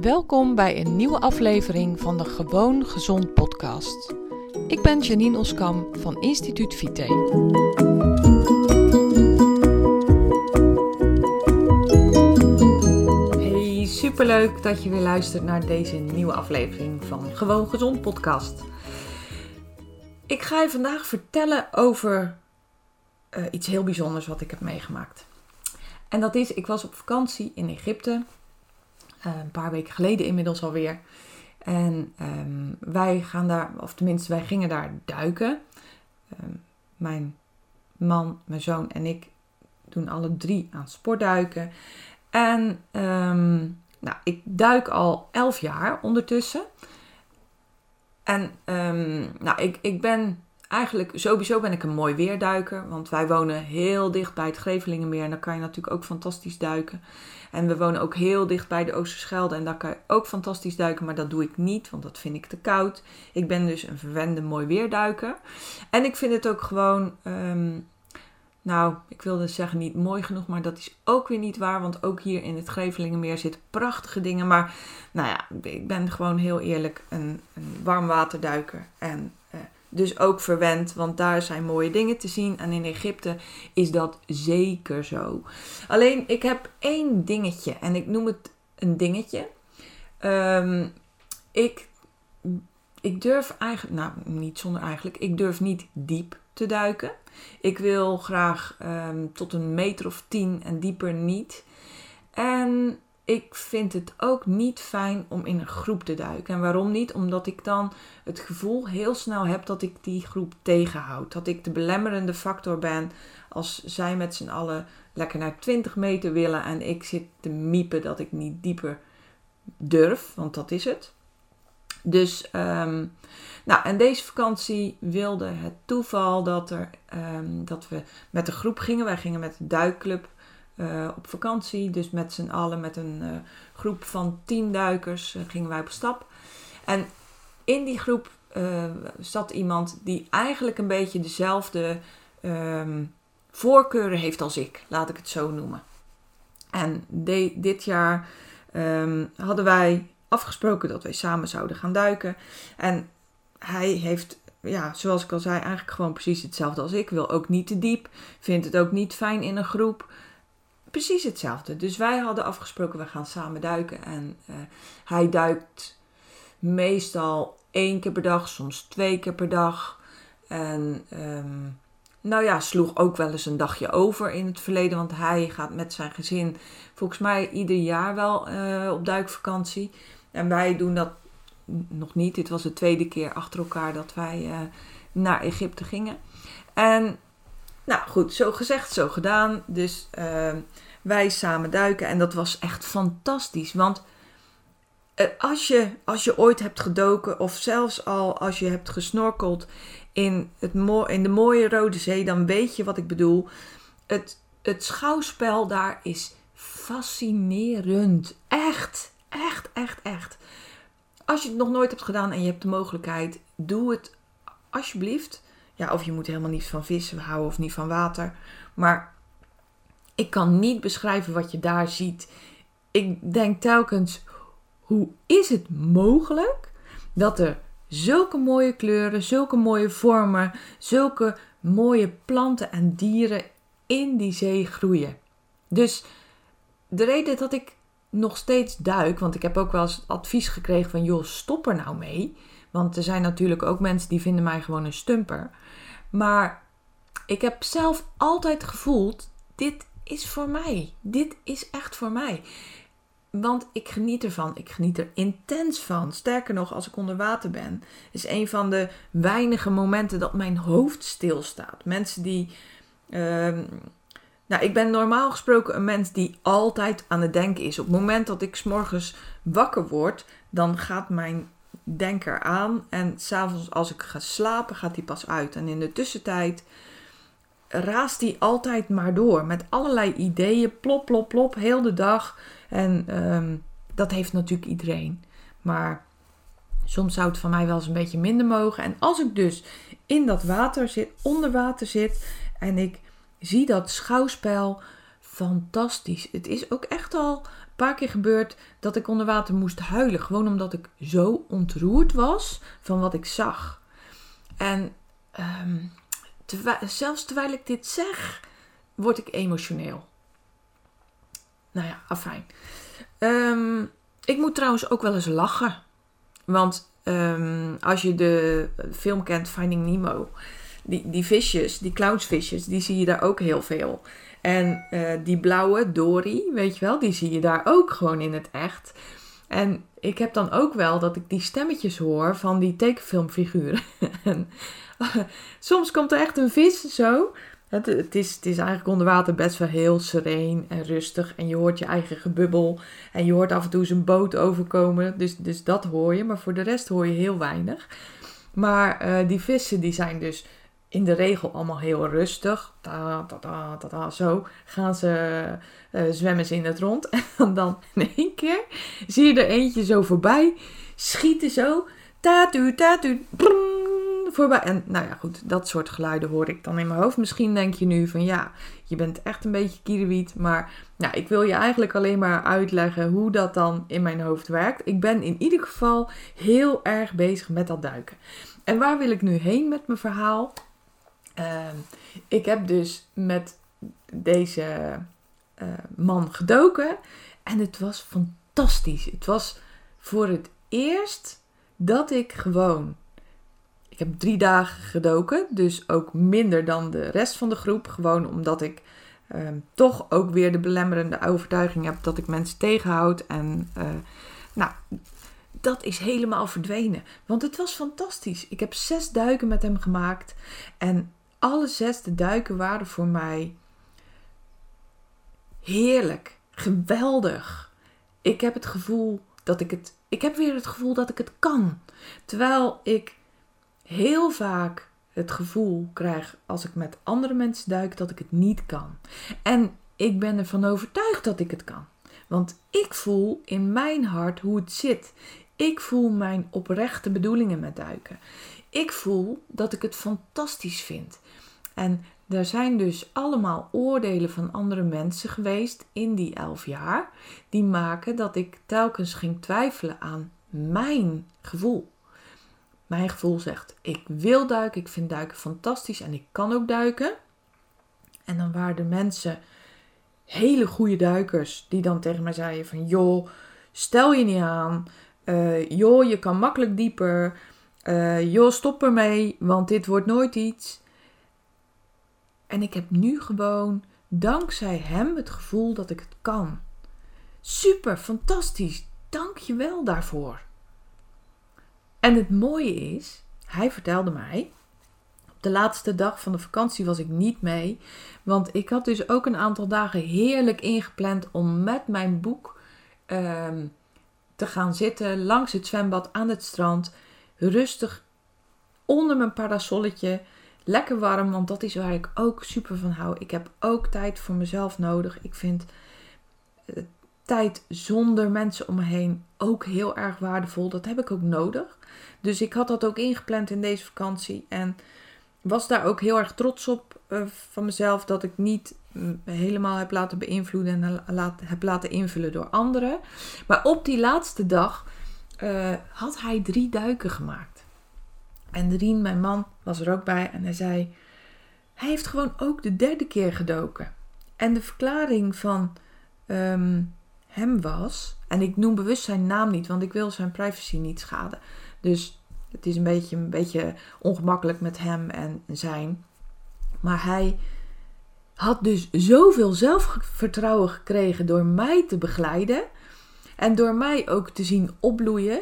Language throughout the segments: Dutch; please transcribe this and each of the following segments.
Welkom bij een nieuwe aflevering van de Gewoon Gezond podcast. Ik ben Janine Oskam van Instituut Vite. Hey, superleuk dat je weer luistert naar deze nieuwe aflevering van Gewoon Gezond podcast. Ik ga je vandaag vertellen over uh, iets heel bijzonders wat ik heb meegemaakt. En dat is, ik was op vakantie in Egypte eh, een paar weken geleden inmiddels alweer. En um, wij gaan daar, of tenminste, wij gingen daar duiken. Um, mijn man, mijn zoon en ik doen alle drie aan sportduiken. En um, nou, ik duik al elf jaar ondertussen. En nou, ik, ik ben eigenlijk, sowieso ben ik een mooi weerduiker. Want wij wonen heel dicht bij het Grevelingenmeer. En daar kan je natuurlijk ook fantastisch duiken. En we wonen ook heel dicht bij de Oosterschelde. En daar kan je ook fantastisch duiken. Maar dat doe ik niet, want dat vind ik te koud. Ik ben dus een verwende mooi weerduiker. En ik vind het ook gewoon... Um, nou, ik wilde zeggen niet mooi genoeg, maar dat is ook weer niet waar. Want ook hier in het Grevelingenmeer zitten prachtige dingen. Maar nou ja, ik ben gewoon heel eerlijk een, een warmwaterduiker. En dus ook verwend, want daar zijn mooie dingen te zien. En in Egypte is dat zeker zo. Alleen, ik heb één dingetje en ik noem het een dingetje. Um, ik, ik durf eigenlijk, nou niet zonder eigenlijk, ik durf niet diep te duiken. Ik wil graag um, tot een meter of tien en dieper niet. En ik vind het ook niet fijn om in een groep te duiken. En waarom niet? Omdat ik dan het gevoel heel snel heb dat ik die groep tegenhoud. Dat ik de belemmerende factor ben als zij met z'n allen lekker naar 20 meter willen en ik zit te miepen dat ik niet dieper durf, want dat is het. Dus, um, nou, en deze vakantie wilde het toeval dat, er, um, dat we met de groep gingen. Wij gingen met de duikclub uh, op vakantie. Dus met z'n allen, met een uh, groep van tien duikers, uh, gingen wij op stap. En in die groep zat iemand die eigenlijk een beetje dezelfde um, voorkeuren heeft als ik, laat ik het zo noemen. En dit jaar um, hadden wij afgesproken dat wij samen zouden gaan duiken. En hij heeft ja, zoals ik al zei, eigenlijk gewoon precies hetzelfde als ik. Wil ook niet te diep. Vindt het ook niet fijn in een groep precies hetzelfde. Dus wij hadden afgesproken, we gaan samen duiken. En uh, hij duikt meestal één keer per dag, soms twee keer per dag. En um, nou ja, sloeg ook wel eens een dagje over in het verleden. Want hij gaat met zijn gezin volgens mij ieder jaar wel uh, op duikvakantie. En wij doen dat nog niet. Dit was de tweede keer achter elkaar dat wij uh, naar Egypte gingen. En nou goed, zo gezegd, zo gedaan. Dus uh, wij samen duiken. En dat was echt fantastisch. Want uh, als, je, als je ooit hebt gedoken, of zelfs al als je hebt gesnorkeld in, het in de mooie Rode Zee, dan weet je wat ik bedoel. Het, het schouwspel daar is fascinerend. Echt, echt, echt, echt. Als je het nog nooit hebt gedaan en je hebt de mogelijkheid, doe het alsjeblieft. Ja, of je moet helemaal niet van vissen houden of niet van water. Maar ik kan niet beschrijven wat je daar ziet. Ik denk telkens, hoe is het mogelijk dat er zulke mooie kleuren, zulke mooie vormen, zulke mooie planten en dieren in die zee groeien? Dus de reden dat ik nog steeds duik, want ik heb ook wel eens advies gekregen van joh, stop er nou mee. Want er zijn natuurlijk ook mensen die vinden mij gewoon een stumper. Maar ik heb zelf altijd gevoeld, dit is voor mij. Dit is echt voor mij. Want ik geniet ervan. Ik geniet er intens van. Sterker nog, als ik onder water ben, is een van de weinige momenten dat mijn hoofd stilstaat. Mensen die. Uh, nou, ik ben normaal gesproken een mens die altijd aan het denken is. Op het moment dat ik s'morgens wakker word, dan gaat mijn denker aan. En s'avonds als ik ga slapen, gaat die pas uit. En in de tussentijd raast die altijd maar door met allerlei ideeën, plop, plop, plop, heel de dag. En um, dat heeft natuurlijk iedereen. Maar soms zou het van mij wel eens een beetje minder mogen. En als ik dus in dat water zit, onder water zit en ik zie dat schouwspel, fantastisch. Het is ook echt al paar keer gebeurd dat ik onder water moest huilen. Gewoon omdat ik zo ontroerd was van wat ik zag. En zelfs terwijl ik dit zeg, word ik emotioneel. Nou ja, afijn. Um, ik moet trouwens ook wel eens lachen. Want ehm, als je de film kent, Finding Nemo, die, die visjes, die clownsvisjes, die zie je daar ook heel veel. En uh, die blauwe Dory, weet je wel, die zie je daar ook gewoon in het echt. En ik heb dan ook wel dat ik die stemmetjes hoor van die tekenfilmfiguren. en, soms komt er echt een vis zo het, het, is, het is eigenlijk onder water best wel heel sereen en rustig. En je hoort je eigen gebubbel. En je hoort af en toe eens een boot overkomen. Dus, dus dat hoor je. Maar voor de rest hoor je heel weinig. Maar uh, die vissen die zijn dus in de regel allemaal heel rustig. Ta, ta, ta, ta, ta zo gaan ze uh, zwemmen ze in het rond. En dan in één keer zie je er eentje zo voorbij. Schieten zo. Tatu, tatu. Brum, En nou ja, goed, dat soort geluiden hoor ik dan in mijn hoofd. Misschien denk je nu van ja, je bent echt een beetje kierenwiet. Maar nou, ik wil je eigenlijk alleen maar uitleggen hoe dat dan in mijn hoofd werkt. Ik ben in ieder geval heel erg bezig met dat duiken. En waar wil ik nu heen met mijn verhaal? Ehm, ik heb dus met deze uh, man gedoken. En het was fantastisch. Het was voor het eerst dat ik gewoon ik heb drie dagen gedoken, dus ook minder dan de rest van de groep. Gewoon omdat ik ehm, toch ook weer de belemmerende overtuiging heb dat ik mensen tegenhoud. En uh, nou, dat is helemaal verdwenen. Want het was fantastisch. Ik heb zes duiken met hem gemaakt. En alle zes de duiken waren voor mij heerlijk, geweldig. Ik heb het gevoel dat ik het. Ik heb weer het gevoel dat ik het kan. Terwijl ik heel vaak het gevoel krijg als ik met andere mensen duik dat ik het niet kan. En ik ben ervan overtuigd dat ik het kan. Want ik voel in mijn hart hoe het zit. Ik voel mijn oprechte bedoelingen met duiken. Ik voel dat ik het fantastisch vind. En er zijn dus allemaal oordelen van andere mensen geweest in die elf jaar, die maken dat ik telkens ging twijfelen aan mijn gevoel. Mijn gevoel zegt: ik wil duiken, ik vind duiken fantastisch en ik kan ook duiken. En dan waren er mensen, hele goede duikers, die dan tegen mij zeiden: van joh, stel je niet aan. Uh, joh, je kan makkelijk dieper. Uh, joh, stop ermee, want dit wordt nooit iets. En ik heb nu gewoon, dankzij hem, het gevoel dat ik het kan. Super, fantastisch. Dank je wel daarvoor. En het mooie is, hij vertelde mij, op de laatste dag van de vakantie was ik niet mee, want ik had dus ook een aantal dagen heerlijk ingepland om met mijn boek ehm, te gaan zitten langs het zwembad aan het strand, rustig onder mijn parasolletje. Lekker warm, want dat is waar ik ook super van hou. Ik heb ook tijd voor mezelf nodig. Ik vind tijd zonder mensen om me heen ook heel erg waardevol. Dat heb ik ook nodig. Dus ik had dat ook ingepland in deze vakantie. En was daar ook heel erg trots op uh, van mezelf. Dat ik niet mm, helemaal heb laten beïnvloeden en laat, heb laten invullen door anderen. Maar op die laatste dag uh, had hij drie duiken gemaakt. En Rien, mijn man, was er ook bij. En hij zei: Hij heeft gewoon ook de derde keer gedoken. En de verklaring van um, hem was. En ik noem bewust zijn naam niet, want ik wil zijn privacy niet schaden. Dus het is een beetje, een beetje ongemakkelijk met hem en zijn. Maar hij had dus zoveel zelfvertrouwen gekregen door mij te begeleiden. En door mij ook te zien opbloeien.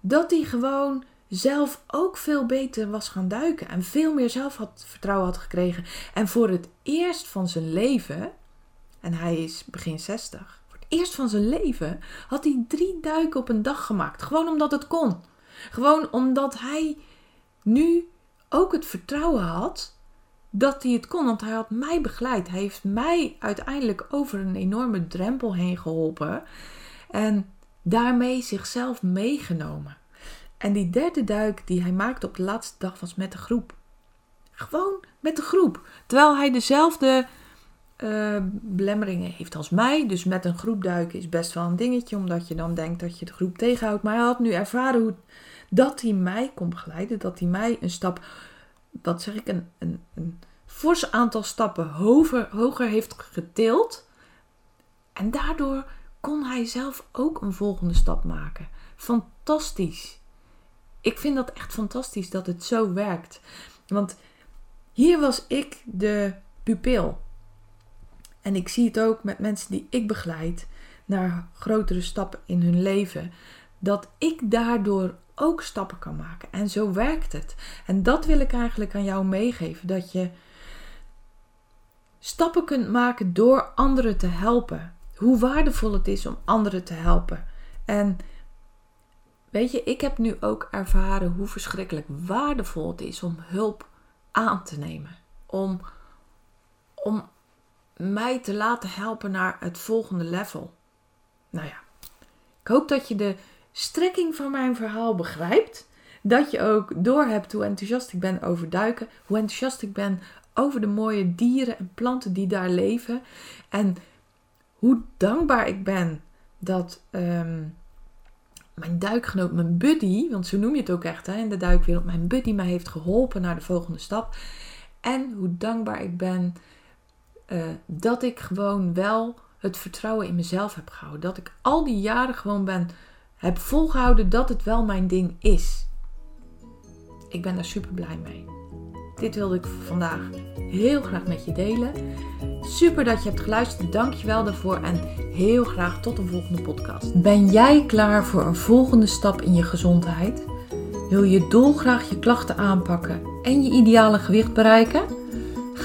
Dat hij gewoon zelf ook veel beter was gaan duiken. En veel meer zelfvertrouwen had gekregen. En voor het eerst van zijn leven. En hij is begin 60. Eerst van zijn leven had hij drie duiken op een dag gemaakt. Gewoon omdat het kon. Gewoon omdat hij nu ook het vertrouwen had dat hij het kon. Want hij had mij begeleid. Hij heeft mij uiteindelijk over een enorme drempel heen geholpen. En daarmee zichzelf meegenomen. En die derde duik die hij maakte op de laatste dag was met de groep. Gewoon met de groep. Terwijl hij dezelfde uh, belemmeringen heeft als mij. Dus met een groep duiken is best wel een dingetje, omdat je dan denkt dat je de groep tegenhoudt. Maar hij had nu ervaren hoe, dat hij mij kon begeleiden, dat hij mij een stap, wat zeg ik, een, een, een fors aantal stappen hoger, hoger heeft getild. En daardoor kon hij zelf ook een volgende stap maken. Fantastisch. Ik vind dat echt fantastisch dat het zo werkt. Want hier was ik de pupil. En ik zie het ook met mensen die ik begeleid naar grotere stappen in hun leven. Dat ik daardoor ook stappen kan maken. En zo werkt het. En dat wil ik eigenlijk aan jou meegeven. Dat je stappen kunt maken door anderen te helpen. Hoe waardevol het is om anderen te helpen. En weet je, ik heb nu ook ervaren hoe verschrikkelijk waardevol het is om hulp aan te nemen. Om, om mij te laten helpen naar het volgende level. Nou ja, ik hoop dat je de strekking van mijn verhaal begrijpt. Dat je ook doorhebt hoe enthousiast ik ben over duiken. Hoe enthousiast ik ben over de mooie dieren en planten die daar leven. En hoe dankbaar ik ben dat ehm, mijn duikgenoot, mijn buddy, want zo noem je het ook echt hè, in de duikwereld, mijn buddy mij heeft geholpen naar de volgende stap. En hoe dankbaar ik ben uh, dat ik gewoon wel het vertrouwen in mezelf heb gehouden. Dat ik al die jaren gewoon ben, heb volgehouden dat het wel mijn ding is. Ik ben daar super blij mee. Dit wilde ik vandaag heel graag met je delen. Super dat je hebt geluisterd. Dank je wel daarvoor en heel graag tot een volgende podcast. Ben jij klaar voor een volgende stap in je gezondheid? Wil je dolgraag je klachten aanpakken en je ideale gewicht bereiken?